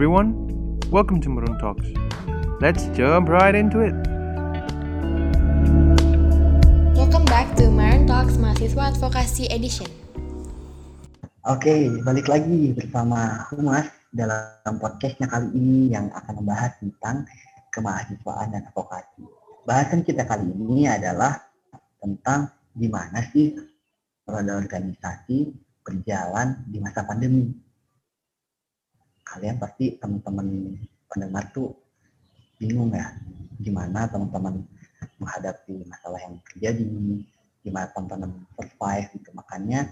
everyone. Welcome to Maroon Talks. Let's jump right into it. Welcome back to Maroon Talks Mahasiswa Advokasi Edition. Oke, balik lagi bersama Humas dalam podcastnya kali ini yang akan membahas tentang kemahasiswaan dan advokasi. Bahasan kita kali ini adalah tentang gimana sih roda organisasi berjalan di masa pandemi. Kalian pasti teman-teman pendengar tuh bingung ya, gimana teman-teman menghadapi masalah yang terjadi, gimana teman-teman survive gitu. Makanya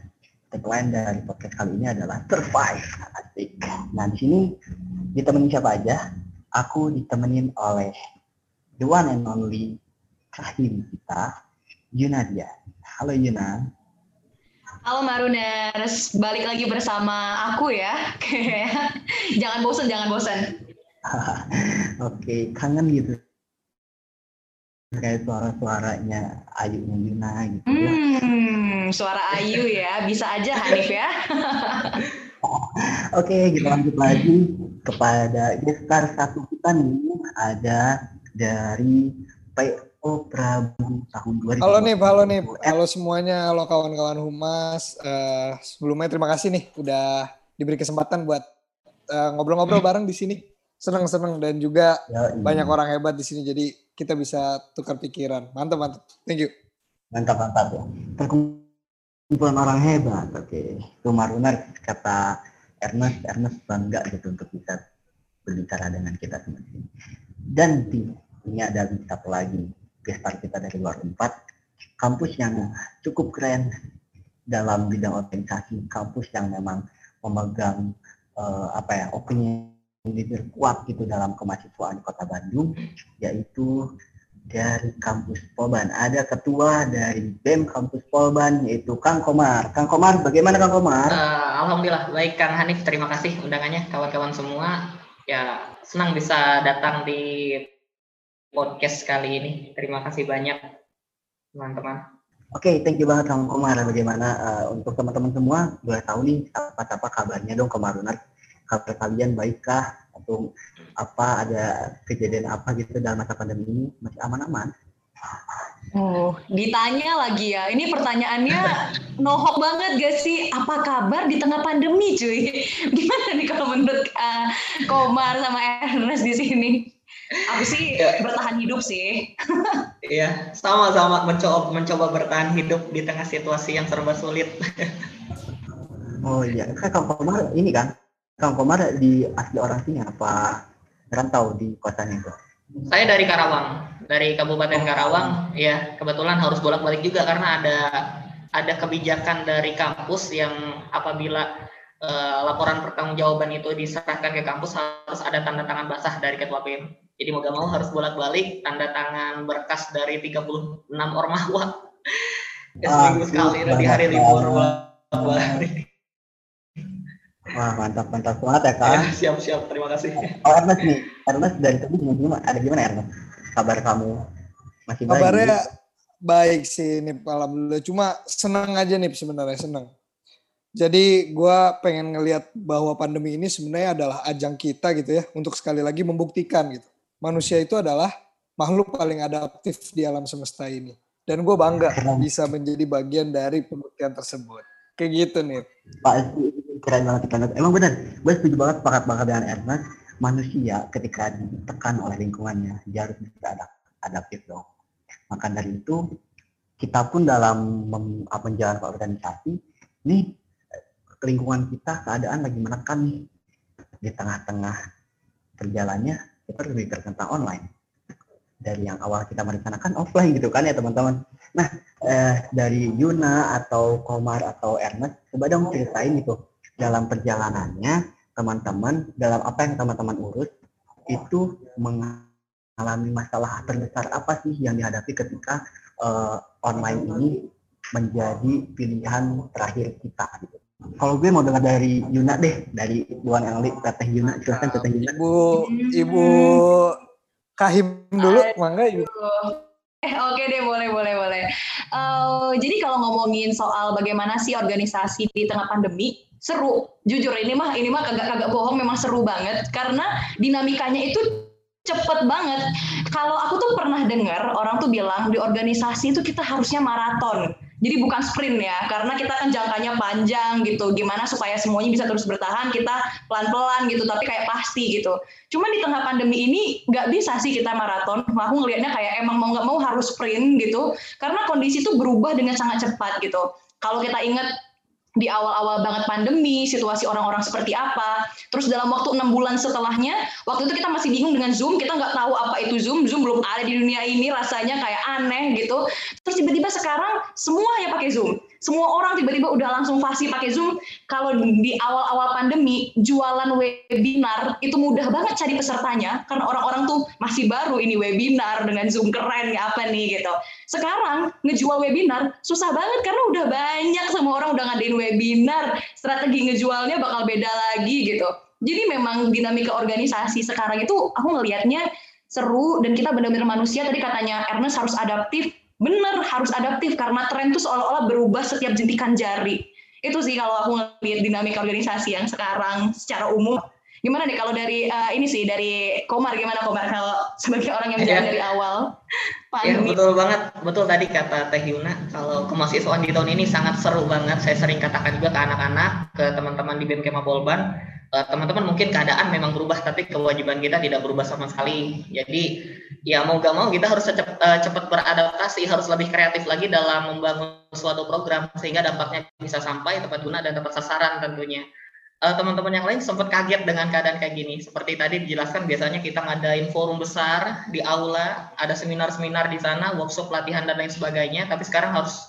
tagline dari podcast kali ini adalah survive. Asik. Nah di sini ditemenin siapa aja? Aku ditemenin oleh the one and only Rahim kita, Yunadia. Halo Yuna. Halo Maruners, balik lagi bersama aku ya. jangan bosan, jangan bosan. Oke, kangen gitu. Kayak suara-suaranya Ayu Yuna gitu. ya. Hmm, suara Ayu ya, bisa aja Hanif ya. Oke, kita lanjut lagi kepada gestar satu kita nih ada dari PO Prabu tahun 2020. Halo nih, halo nih, halo semuanya, halo kawan-kawan humas. Eh, sebelumnya terima kasih nih udah diberi kesempatan buat eh, ngobrol-ngobrol bareng di sini. Seneng-seneng dan juga Yoi. banyak orang hebat di sini, jadi kita bisa tukar pikiran. Mantap, mantap. Thank you. Mantap, mantap ya. Perkumpulan orang hebat, oke. Itu Marunar kata Ernest, Ernest bangga gitu untuk bisa berbicara dengan kita semua. Dan ini ada satu lagi gestar kita dari luar empat, kampus yang cukup keren dalam bidang organisasi, kampus yang memang memegang eh, apa ya opini leader kuat gitu dalam kemahasiswaan Kota Bandung, yaitu dari kampus Polban. Ada ketua dari BEM kampus Polban yaitu Kang Komar. Kang Komar, bagaimana Kang Komar? Eh, Alhamdulillah baik Kang Hanif terima kasih undangannya kawan-kawan semua ya senang bisa datang di podcast kali ini terima kasih banyak teman-teman Oke, thank you banget Kang Komar. Bagaimana eh, untuk teman-teman semua, boleh tahu nih apa-apa kabarnya dong Komarunar? Kabar kalian baikkah? Atau apa ada kejadian apa gitu dalam masa pandemi ini? Masih aman-aman? Oh, ditanya lagi ya. Ini pertanyaannya nohok banget gak sih? Apa kabar di tengah pandemi, cuy? Gimana nih kalau menurut eh, Komar sama Ernest di sini? Aku sih Ya. bertahan hidup sih. iya sama-sama mencoba mencoba bertahan hidup di tengah situasi yang serba sulit Oh iya, kan Kang Komar ini kan? Kang Komar di asli orang sini apa rantau di kotanya itu? saya dari Karawang dari Kabupaten Karawang ya kebetulan harus bolak-balik juga karena ada ada kebijakan dari kampus yang apabila eh, laporan pertanggungjawaban itu diserahkan ke kampus harus ada tanda tangan basah dari ketua BEM. Jadi mau gak mau harus bolak-balik tanda tangan berkas dari 36 ormawa. Ya, seminggu Ah, sekali di hari libur bolak-balik. Wah mantap mantap banget ya Kang. Ya, Siap-siap, terima kasih. Oh Ernest nih, Ernest dari tadi gimana? Ada gimana Ernest? Kabar kamu masih baik? Kabarnya baik sih nih, alhamdulillah. Cuma senang aja nih sebenarnya, senang. Jadi gue pengen ngelihat bahwa pandemi ini sebenarnya adalah ajang kita gitu ya, untuk sekali lagi membuktikan gitu. Manusia itu adalah makhluk paling adaptif di alam semesta ini. Dan gue bangga bisa menjadi bagian dari pembuktian tersebut. Kayak gitu nih. Pak itu keren banget Ernest. Emang benar, gue setuju banget sepakat banget dengan Ernest. Manusia ketika ditekan oleh lingkungannya, dia harus bisa adap- adaptif dong. Maka dari itu, kita pun dalam mem- menjalankan organisasi, eh, lingkungan kita keadaan lagi menekan. Di tengah-tengah perjalannya, kita lebih terkena online. Dari yang awal kita merencanakan offline gitu kan ya teman-teman. Nah, eh, dari Yuna atau Komar atau Ernest, coba dong ceritain gitu dalam perjalanannya teman-teman dalam apa yang teman-teman urus itu mengalami masalah terbesar apa sih yang dihadapi ketika eh, online ini menjadi pilihan terakhir kita gitu. Kalau gue mau dengar dari Yuna deh, dari Buan Engli, Teteh Yuna, silahkan Teteh Yuna. Ibu, Ibu Kahim dulu, mangga Ibu. Eh, oke deh, boleh, boleh, boleh. Uh, jadi kalau ngomongin soal bagaimana sih organisasi di tengah pandemi, seru. Jujur ini mah ini mah kagak-kagak bohong, memang seru banget karena dinamikanya itu cepet banget. Kalau aku tuh pernah dengar orang tuh bilang di organisasi itu kita harusnya maraton jadi bukan sprint ya, karena kita kan jangkanya panjang gitu. Gimana supaya semuanya bisa terus bertahan, kita pelan-pelan gitu, tapi kayak pasti gitu. Cuma di tengah pandemi ini nggak bisa sih kita maraton. Aku ngelihatnya kayak emang mau nggak mau harus sprint gitu, karena kondisi itu berubah dengan sangat cepat gitu. Kalau kita ingat di awal-awal banget pandemi, situasi orang-orang seperti apa. Terus dalam waktu enam bulan setelahnya, waktu itu kita masih bingung dengan Zoom, kita nggak tahu apa itu Zoom, Zoom belum ada di dunia ini, rasanya kayak aneh gitu. Terus tiba-tiba sekarang semua yang pakai Zoom semua orang tiba-tiba udah langsung fasih pakai Zoom. Kalau di awal-awal pandemi, jualan webinar itu mudah banget cari pesertanya karena orang-orang tuh masih baru ini webinar dengan Zoom keren ya apa nih gitu. Sekarang ngejual webinar susah banget karena udah banyak semua orang udah ngadain webinar, strategi ngejualnya bakal beda lagi gitu. Jadi memang dinamika organisasi sekarang itu aku ngelihatnya seru dan kita benar-benar manusia tadi katanya Ernest harus adaptif benar harus adaptif karena tren itu seolah-olah berubah setiap jentikan jari. Itu sih kalau aku ngeliat dinamika organisasi yang sekarang secara umum. Gimana nih kalau dari uh, ini sih dari Komar gimana Komar kalau sebagai orang yang jalan ya. dari awal Ya, betul banget, betul tadi kata Teh Yuna. Kalau kemahasiswaan di tahun ini sangat seru banget. Saya sering katakan juga ke anak-anak, ke teman-teman di BMK Polban, uh, teman-teman mungkin keadaan memang berubah, tapi kewajiban kita tidak berubah sama sekali. Jadi ya mau gak mau kita harus cepat, uh, cepat beradaptasi, harus lebih kreatif lagi dalam membangun suatu program sehingga dampaknya bisa sampai tepat guna dan tepat sasaran tentunya teman-teman yang lain sempat kaget dengan keadaan kayak gini. Seperti tadi dijelaskan, biasanya kita ngadain forum besar di aula, ada seminar-seminar di sana, workshop pelatihan dan lain sebagainya. Tapi sekarang harus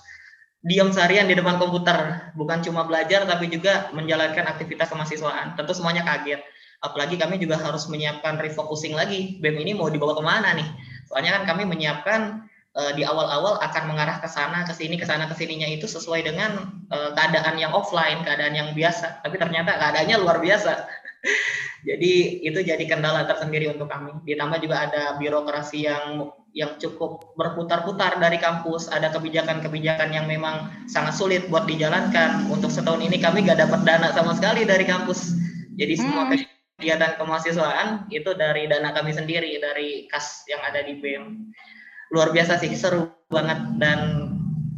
diam seharian di depan komputer, bukan cuma belajar tapi juga menjalankan aktivitas kemahasiswaan. Tentu semuanya kaget. Apalagi kami juga harus menyiapkan refocusing lagi. BEM ini mau dibawa ke mana nih? Soalnya kan kami menyiapkan uh, di awal-awal akan mengarah ke sana, ke sini, ke sana, ke sininya itu sesuai dengan uh, keadaan yang offline, keadaan yang biasa. Tapi ternyata keadaannya luar biasa. jadi itu jadi kendala tersendiri untuk kami. Ditambah juga ada birokrasi yang yang cukup berputar-putar dari kampus, ada kebijakan-kebijakan yang memang sangat sulit buat dijalankan. Untuk setahun ini kami gak dapat dana sama sekali dari kampus. Jadi semua hmm. kegiatan kemahasiswaan itu dari dana kami sendiri, dari kas yang ada di BEM luar biasa sih seru banget dan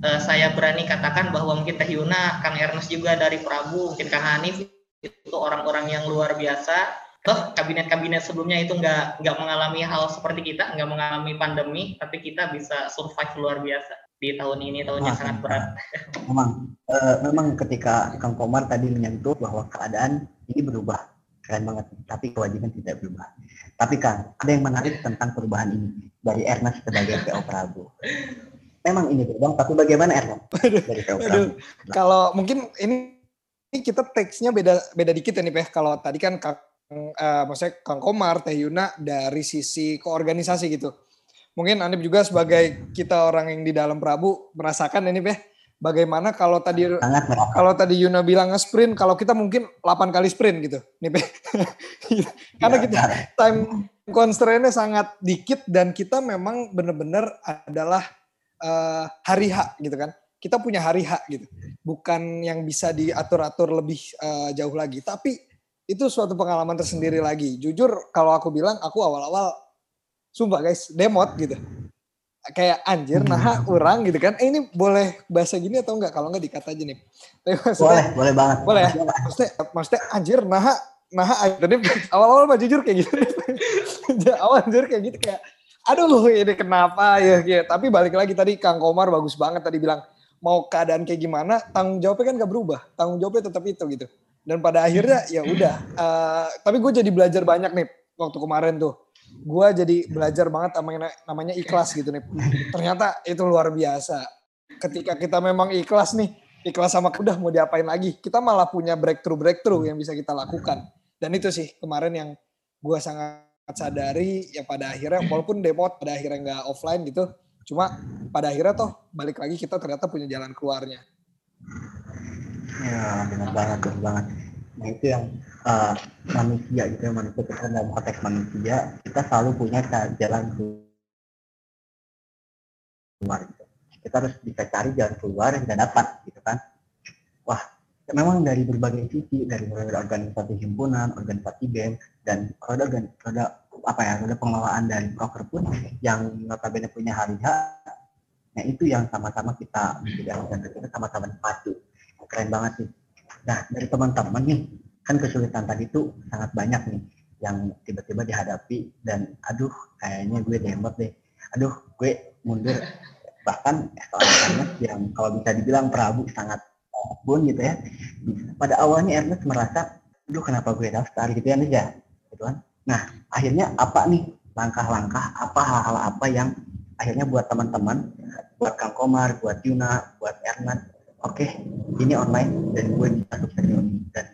uh, saya berani katakan bahwa mungkin Teh Yuna, Kang Ernest juga dari Prabu, mungkin Kang Hanif itu orang-orang yang luar biasa. Toh kabinet-kabinet sebelumnya itu nggak nggak mengalami hal seperti kita, nggak mengalami pandemi, tapi kita bisa survive luar biasa di tahun ini tahun yang sangat berat. Memang, uh, memang ketika Kang Komar tadi menyentuh bahwa keadaan ini berubah, keren banget, tapi kewajiban tidak berubah. Tapi Kang, ada yang menarik tentang perubahan ini dari Ernest sebagai PO Prabu. Memang ini bang, tapi bagaimana Ernest dari PO Prabu? Kalau mungkin ini, ini kita teksnya beda beda dikit ya nih Peh. Kalau tadi kan Kang uh, maksudnya Kang Komar, Teh Yuna dari sisi koorganisasi gitu. Mungkin Anip juga sebagai kita orang yang di dalam Prabu merasakan ini Peh bagaimana kalau tadi kalau tadi Yuna bilang nge-sprint, kalau kita mungkin 8 kali sprint gitu. Nih, Karena ya, kita time constraint-nya sangat dikit dan kita memang benar-benar adalah uh, hari H gitu kan. Kita punya hari H gitu. Bukan yang bisa diatur-atur lebih uh, jauh lagi, tapi itu suatu pengalaman tersendiri lagi. Jujur kalau aku bilang aku awal-awal sumpah guys, demot gitu kayak anjir nah orang gitu kan. Eh, ini boleh bahasa gini atau enggak? Kalau enggak dikata aja nih. Tapi boleh boleh banget. Boleh ya? Maksudnya maksudnya anjir nah nah tadi awal-awal mah jujur kayak gitu. Awal jujur kayak gitu kayak aduh ini kenapa? Ya gitu. tapi balik lagi tadi Kang Komar bagus banget tadi bilang mau keadaan kayak gimana tanggung jawabnya kan gak berubah. Tanggung jawabnya tetap itu gitu. Dan pada akhirnya ya udah uh, tapi gue jadi belajar banyak nih waktu kemarin tuh gue jadi belajar banget namanya, namanya ikhlas gitu nih. Ternyata itu luar biasa. Ketika kita memang ikhlas nih, ikhlas sama udah mau diapain lagi, kita malah punya breakthrough breakthrough yang bisa kita lakukan. Dan itu sih kemarin yang gue sangat sadari ya pada akhirnya walaupun demo pada akhirnya nggak offline gitu, cuma pada akhirnya toh balik lagi kita ternyata punya jalan keluarnya. Ya benar banget, benar banget. Nah itu yang uh, manusia gitu ya manusia kita dalam konteks manusia kita selalu punya jalan keluar gitu. kita harus bisa cari jalan keluar yang tidak dapat gitu kan. Wah memang dari berbagai sisi dari mulai organisasi himpunan organisasi BEM dan roda roda apa ya roda pengelolaan dari broker pun yang notabene punya hari H nah itu yang sama-sama kita menjadi kita sama-sama patuh keren banget sih. Nah dari teman-teman nih kan kesulitan tadi itu sangat banyak nih yang tiba-tiba dihadapi dan aduh kayaknya gue demot deh. Aduh gue mundur. Bahkan soalnya yang kalau bisa dibilang Prabu sangat pun gitu ya pada awalnya Ernest merasa aduh kenapa gue daftar? Gitu ya nih ya gitu kan? Nah akhirnya apa nih? Langkah-langkah apa hal-hal apa yang akhirnya buat teman-teman buat Kang Komar buat Yuna buat Ernest oke okay, ini online dan gue bisa sukses dan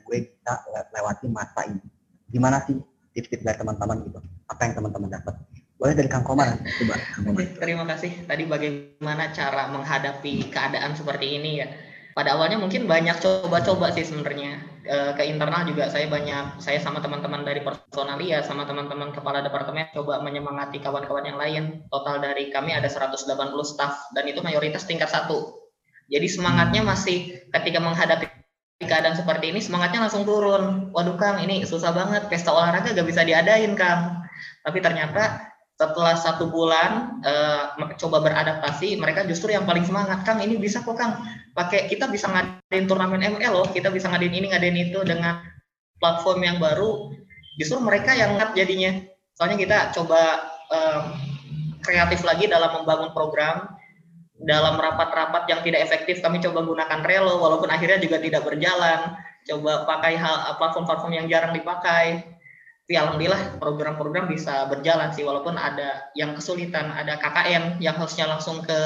bisa lewati masa ini. Gimana sih tips-tips dari teman-teman gitu? Apa yang teman-teman dapat? Boleh dari Kang Komar coba. terima kasih. Tadi bagaimana cara menghadapi keadaan seperti ini ya? Pada awalnya mungkin banyak coba-coba sih sebenarnya. E, ke internal juga saya banyak saya sama teman-teman dari personalia sama teman-teman kepala departemen coba menyemangati kawan-kawan yang lain. Total dari kami ada 180 staff dan itu mayoritas tingkat satu. Jadi semangatnya masih ketika menghadapi keadaan seperti ini semangatnya langsung turun. Waduh Kang, ini susah banget pesta olahraga gak bisa diadain Kang. Tapi ternyata setelah satu bulan uh, coba beradaptasi, mereka justru yang paling semangat. Kang, ini bisa kok Kang. Pakai kita bisa ngadain turnamen ML loh, kita bisa ngadain ini ngadain itu dengan platform yang baru. Justru mereka yang ngat jadinya. Soalnya kita coba uh, kreatif lagi dalam membangun program dalam rapat-rapat yang tidak efektif kami coba gunakan Relo walaupun akhirnya juga tidak berjalan. Coba pakai hal platform-platform yang jarang dipakai. Tapi alhamdulillah program-program bisa berjalan sih walaupun ada yang kesulitan. Ada KKN yang harusnya langsung ke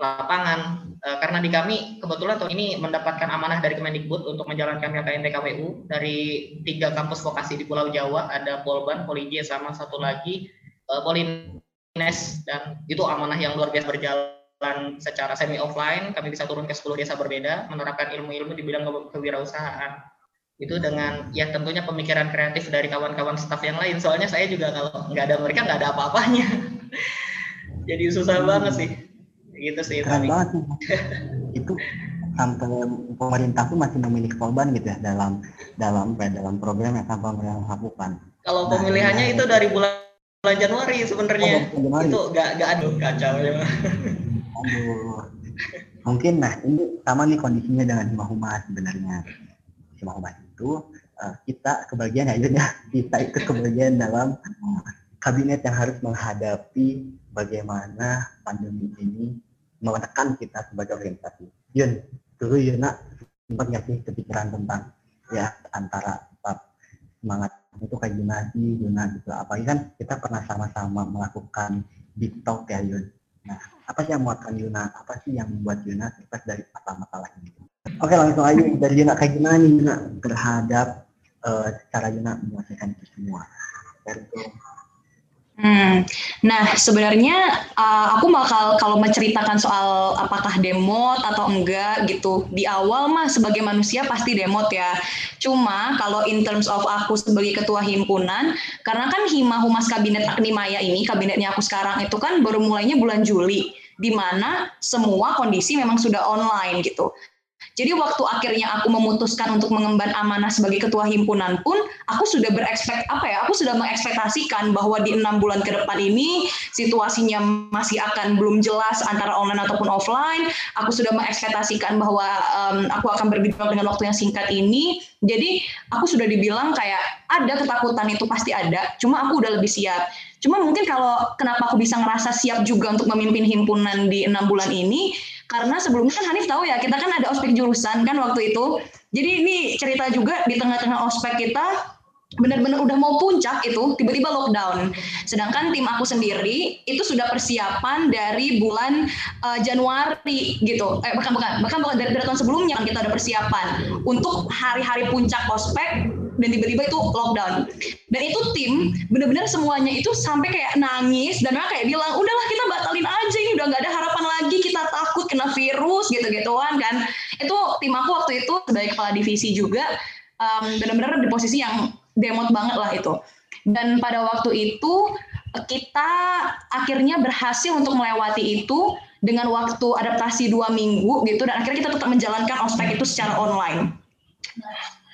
lapangan. E, karena di kami kebetulan tahun ini mendapatkan amanah dari Kemendikbud untuk menjalankan KKN TKWU dari tiga kampus vokasi di Pulau Jawa. Ada Polban, Polij sama satu lagi e, Polines. Dan itu amanah yang luar biasa berjalan secara semi offline, kami bisa turun ke 10 desa berbeda, menerapkan ilmu-ilmu di bidang kewirausahaan. Itu dengan ya tentunya pemikiran kreatif dari kawan-kawan staf yang lain. Soalnya saya juga kalau nggak ada mereka nggak ada apa-apanya. Jadi susah hmm. banget sih. Gitu sih. Keren banget itu sampai pemerintah pun masih memilih korban gitu ya dalam dalam dalam program yang sampai mereka lakukan. Kalau nah, pemilihannya nah, itu dari bulan bulan Januari sebenarnya. Oh, itu nggak nggak aduh kacau ya. Aduh. Mungkin nah ini sama nih kondisinya dengan Hima Humas sebenarnya. Hima Humas itu uh, kita kebagian ya ya kita ikut kebagian dalam kabinet yang harus menghadapi bagaimana pandemi ini menekan kita sebagai organisasi. Yun, dulu Yuna sempat nggak sih kepikiran tentang ya antara tetap semangat itu kayak gimana sih Yuna gitu. Apalagi kan kita pernah sama-sama melakukan big talk ya Yun Nah, apa sih yang memuatkan Yuna? Apa sih yang membuat Yuna sukses dari masalah-masalah ini? Oke, langsung aja dari Yuna kayak gimana nih Yuna terhadap uh, cara Yuna menyelesaikan itu semua? Dari itu Hmm. Nah, sebenarnya uh, aku bakal kalau menceritakan soal apakah demot atau enggak gitu. Di awal mah sebagai manusia pasti demot ya. Cuma kalau in terms of aku sebagai ketua himpunan, karena kan Hima Humas Kabinet Maya ini, kabinetnya aku sekarang itu kan baru mulainya bulan Juli di mana semua kondisi memang sudah online gitu. Jadi waktu akhirnya aku memutuskan untuk mengemban amanah sebagai ketua himpunan pun, aku sudah berekspekt apa ya? Aku sudah mengekspektasikan bahwa di enam bulan ke depan ini situasinya masih akan belum jelas antara online ataupun offline. Aku sudah mengekspektasikan bahwa um, aku akan bergejolak dengan waktu yang singkat ini. Jadi aku sudah dibilang kayak ada ketakutan itu pasti ada. Cuma aku udah lebih siap. Cuma mungkin kalau kenapa aku bisa ngerasa siap juga untuk memimpin himpunan di enam bulan ini karena sebelumnya kan Hanif tahu ya, kita kan ada ospek jurusan kan waktu itu. Jadi ini cerita juga di tengah-tengah ospek kita benar-benar udah mau puncak itu tiba-tiba lockdown. Sedangkan tim aku sendiri itu sudah persiapan dari bulan uh, Januari gitu. Eh bahkan bukan bahkan bukan dari, dari tahun sebelumnya kan kita ada persiapan untuk hari-hari puncak ospek dan tiba-tiba itu lockdown. Dan itu tim benar-benar semuanya itu sampai kayak nangis dan mereka kayak bilang udahlah kita batalin aja ini udah nggak ada harapan lagi kita takut kena virus gitu-gituan kan. Itu tim aku waktu itu sebagai kepala divisi juga um, benar-benar di posisi yang demot banget lah itu. Dan pada waktu itu kita akhirnya berhasil untuk melewati itu dengan waktu adaptasi dua minggu gitu dan akhirnya kita tetap menjalankan ospek itu secara online.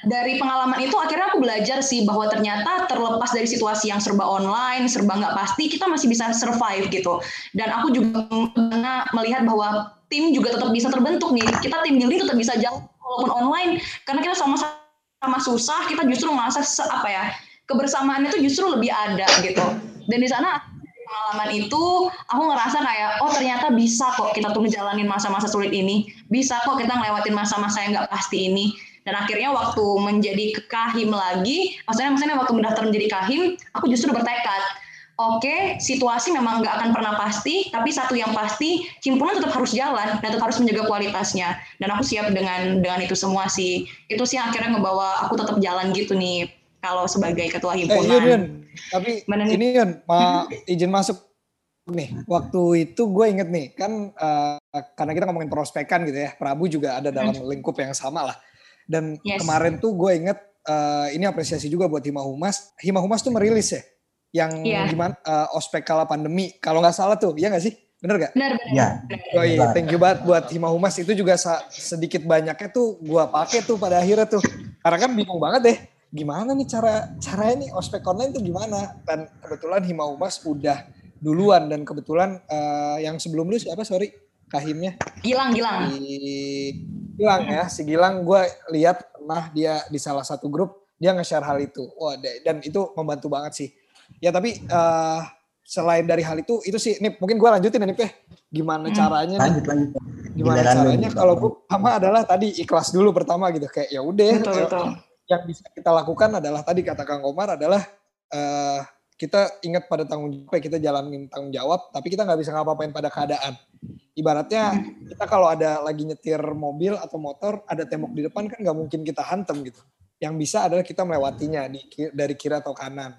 Dari pengalaman itu akhirnya aku belajar sih bahwa ternyata terlepas dari situasi yang serba online, serba nggak pasti, kita masih bisa survive gitu. Dan aku juga melihat bahwa tim juga tetap bisa terbentuk nih. Kita tim building tetap bisa jalan walaupun online karena kita sama-sama susah, kita justru merasa apa ya kebersamaan itu justru lebih ada gitu. Dan di sana pengalaman itu aku ngerasa kayak oh ternyata bisa kok kita tuh ngejalanin masa-masa sulit ini bisa kok kita ngelewatin masa-masa yang nggak pasti ini dan akhirnya waktu menjadi kahim lagi maksudnya maksudnya waktu mendaftar menjadi kahim aku justru bertekad Oke, situasi memang nggak akan pernah pasti, tapi satu yang pasti, himpunan tetap harus jalan dan tetap harus menjaga kualitasnya. Dan aku siap dengan dengan itu semua sih. Itu sih akhirnya ngebawa aku tetap jalan gitu nih kalau sebagai ketua himpunan. Eh, iya, Tapi Meneng ini kan, Pak izin masuk nih. Waktu itu gue inget nih, kan uh, karena kita ngomongin prospekan gitu ya, Prabu juga ada dalam hmm. lingkup yang sama lah. Dan yes. kemarin tuh gue inget, uh, ini apresiasi juga buat Hima Humas. Hima Humas tuh merilis ya, yang yeah. gimana uh, ospek kala pandemi. Kalau nggak salah tuh, ya nggak sih? Bener gak? Bener, bener. Ya. Oh iya, thank you banget buat Hima Humas. Itu juga sedikit banyaknya tuh gue pakai tuh pada akhirnya tuh. Karena kan bingung banget deh gimana nih cara cara ini ospek online itu gimana dan kebetulan Hima Umas udah duluan dan kebetulan uh, yang sebelum lu siapa sorry kahimnya Gilang Gilang si Gilang ya si Gilang gue lihat pernah dia di salah satu grup dia nge-share hal itu. Wah dan itu membantu banget sih. Ya tapi uh, selain dari hal itu itu sih ini mungkin gue lanjutin nih Peh gimana hmm. caranya lanjut, lanjut. gimana Gila caranya kalau gue sama adalah tadi ikhlas dulu pertama gitu. Kayak ya udah yang bisa kita lakukan adalah tadi kata Kang Komar adalah uh, kita ingat pada tanggung jawab kita jalanin tanggung jawab tapi kita nggak bisa ngapa-ngapain pada keadaan ibaratnya kita kalau ada lagi nyetir mobil atau motor ada tembok di depan kan nggak mungkin kita hantem gitu. Yang bisa adalah kita melewatinya di, dari kiri atau kanan.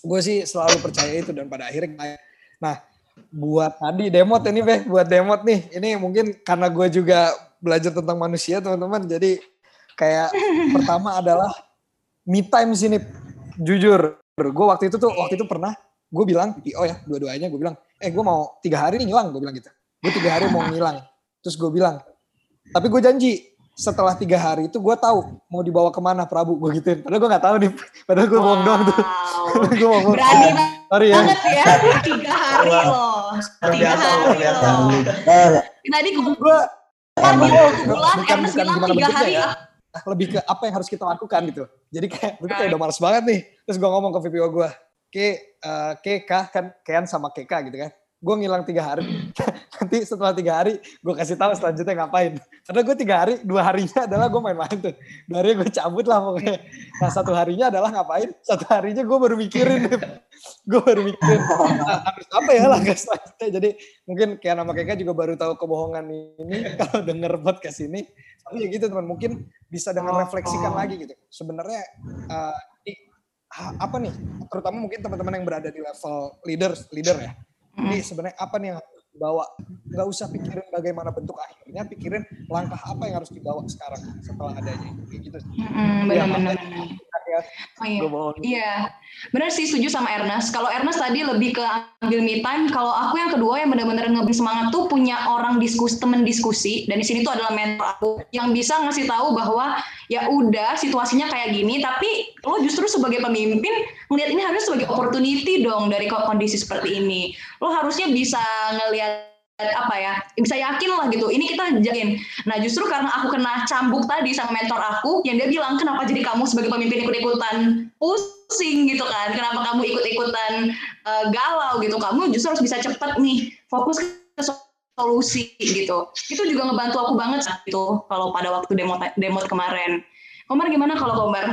Gue sih selalu percaya itu dan pada akhirnya nah buat tadi demot ini beh buat demot nih. Ini mungkin karena gue juga belajar tentang manusia teman-teman. Jadi kayak pertama adalah me time sini jujur. Gue waktu itu tuh waktu itu pernah gue bilang oh ya dua-duanya gue bilang eh gue mau tiga hari nih ngilang gue bilang gitu gue tiga hari mau ngilang. Terus gue bilang tapi gue janji setelah tiga hari itu gue tahu mau dibawa ke mana Prabu gue gituin. Padahal gue nggak tahu nih. Padahal gue wow. bohong doang tuh. Gue bohong. Berani Sorry ya. banget ya. Tiga hari loh. Tiga hari loh. Tadi gue gue bulan Ernest bilang tiga hari ya. lebih ke apa yang harus kita lakukan gitu. Jadi kayak gue kayak udah males banget nih. Terus gue ngomong ke VPO gue, ke uh, ke kan Kean sama Keka gitu kan. Gue ngilang tiga hari. Nanti setelah tiga hari gue kasih tahu selanjutnya ngapain. Karena gue tiga hari, dua harinya adalah gue main-main tuh. Dua harinya gue cabut lah pokoknya. Nah satu harinya adalah ngapain? Satu harinya gue baru mikirin. gue baru mikirin nah, apa ya langkah selanjutnya. Jadi mungkin kayak nama Keka juga baru tahu kebohongan ini kalau denger podcast ini tapi ya gitu teman mungkin bisa dengan refleksikan lagi gitu sebenarnya uh, apa nih terutama mungkin teman-teman yang berada di level leader leader ya ini sebenarnya apa nih yang harus dibawa? Nggak usah pikirin bagaimana bentuk akhirnya pikirin langkah apa yang harus dibawa sekarang setelah adanya kayak gitu hmm, benar-benar. Oh, iya. iya. Benar sih setuju sama Ernest. Kalau Ernest tadi lebih ke ambil me time, kalau aku yang kedua yang benar-benar ngeberi semangat tuh punya orang diskusi, temen diskusi dan di sini tuh adalah mentor aku yang bisa ngasih tahu bahwa ya udah situasinya kayak gini, tapi lo justru sebagai pemimpin ngelihat ini harus sebagai opportunity dong dari kondisi seperti ini. Lo harusnya bisa ngelihat apa ya bisa yakin lah gitu ini kita jagain. Nah justru karena aku kena cambuk tadi sama mentor aku yang dia bilang kenapa jadi kamu sebagai pemimpin ikut-ikutan pusing? gitu kan. Kenapa kamu ikut-ikutan uh, galau? gitu. Kamu justru harus bisa cepet nih fokus ke solusi gitu. Itu juga ngebantu aku banget saat itu kalau pada waktu demo demo kemarin. Komar gimana kalau Komar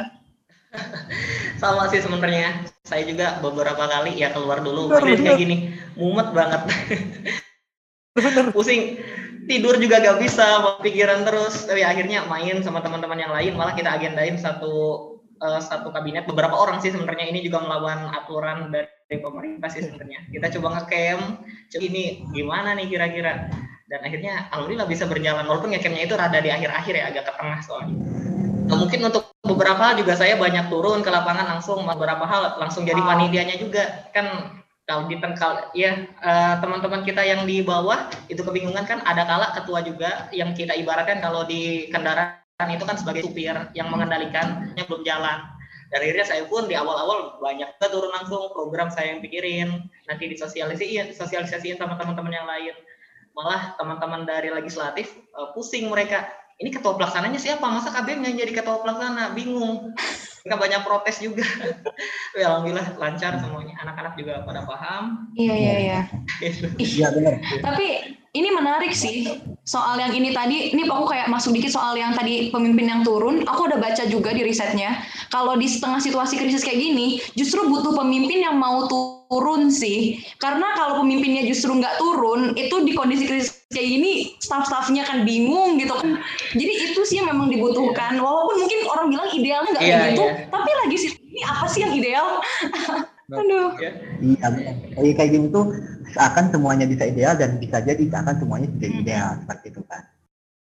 sama sih sebenarnya. Saya juga beberapa kali ya keluar dulu. Kayak gini mumet banget pusing. Tidur juga gak bisa pikiran terus. Tapi akhirnya main sama teman-teman yang lain. Malah kita agendain satu uh, satu kabinet. Beberapa orang sih sebenarnya. Ini juga melawan aturan dari pemerintah sih sebenarnya. Kita coba ngecamp. Ini gimana nih kira-kira? Dan akhirnya alhamdulillah bisa berjalan. Walaupun ngecampnya itu rada di akhir-akhir ya. Agak ke tengah soalnya. Nah, mungkin untuk beberapa hal juga saya banyak turun ke lapangan langsung. Beberapa hal langsung jadi panitianya juga. Kan kalau di tengkal ya teman-teman kita yang di bawah itu kebingungan kan ada kala ketua juga yang kita ibaratkan kalau di kendaraan itu kan sebagai supir yang mengendalikannya belum jalan. Dari akhirnya saya pun di awal-awal banyak banget turun langsung program saya yang pikirin nanti disosialisasiin sosialisasiin sama teman-teman yang lain. Malah teman-teman dari legislatif eh, pusing mereka ini ketua pelaksananya siapa masa KBM yang jadi ketua pelaksana bingung mereka banyak protes juga ya alhamdulillah lancar semuanya anak-anak juga pada paham Iya iya iya. Iya benar. Tapi ini menarik sih soal yang ini tadi. Ini aku kayak masuk dikit soal yang tadi pemimpin yang turun. Aku udah baca juga di risetnya. Kalau di setengah situasi krisis kayak gini, justru butuh pemimpin yang mau turun sih. Karena kalau pemimpinnya justru nggak turun, itu di kondisi krisis kayak gini, staff-staffnya kan bingung gitu kan. Jadi itu sih yang memang dibutuhkan. Walaupun mungkin orang bilang idealnya nggak kayak Iya, gitu, iya. tapi lagi sih ini apa sih yang ideal? Aduh. Iya, benar. Kayak kayak gini tuh seakan semuanya bisa ideal dan bisa jadi seakan semuanya tidak ideal seperti itu kan.